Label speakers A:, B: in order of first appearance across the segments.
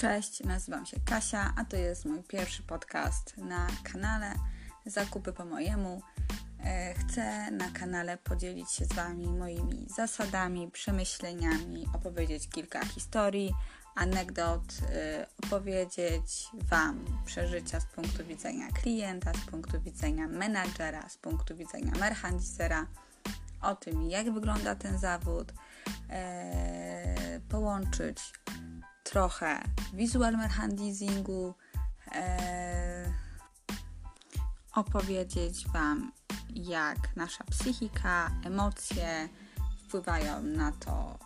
A: Cześć, nazywam się Kasia, a to jest mój pierwszy podcast na kanale Zakupy po mojemu. E, chcę na kanale podzielić się z Wami moimi zasadami, przemyśleniami, opowiedzieć kilka historii, anegdot, e, opowiedzieć Wam przeżycia z punktu widzenia klienta, z punktu widzenia menadżera, z punktu widzenia merchandisera, o tym, jak wygląda ten zawód, e, połączyć trochę visual merchandisingu, e, opowiedzieć Wam, jak nasza psychika, emocje wpływają na to,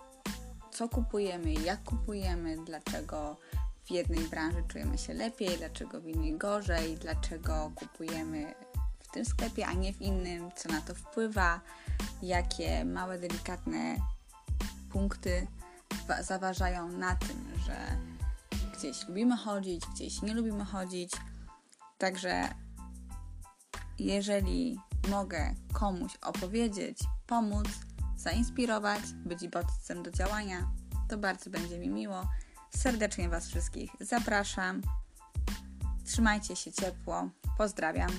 A: co kupujemy, jak kupujemy, dlaczego w jednej branży czujemy się lepiej, dlaczego w innej gorzej, dlaczego kupujemy w tym sklepie, a nie w innym, co na to wpływa, jakie małe, delikatne punkty zaważają na tym, że gdzieś lubimy chodzić, gdzieś nie lubimy chodzić. Także jeżeli mogę komuś opowiedzieć, pomóc, zainspirować, być bodźcem do działania, to bardzo będzie mi miło. Serdecznie Was wszystkich zapraszam. Trzymajcie się ciepło. Pozdrawiam.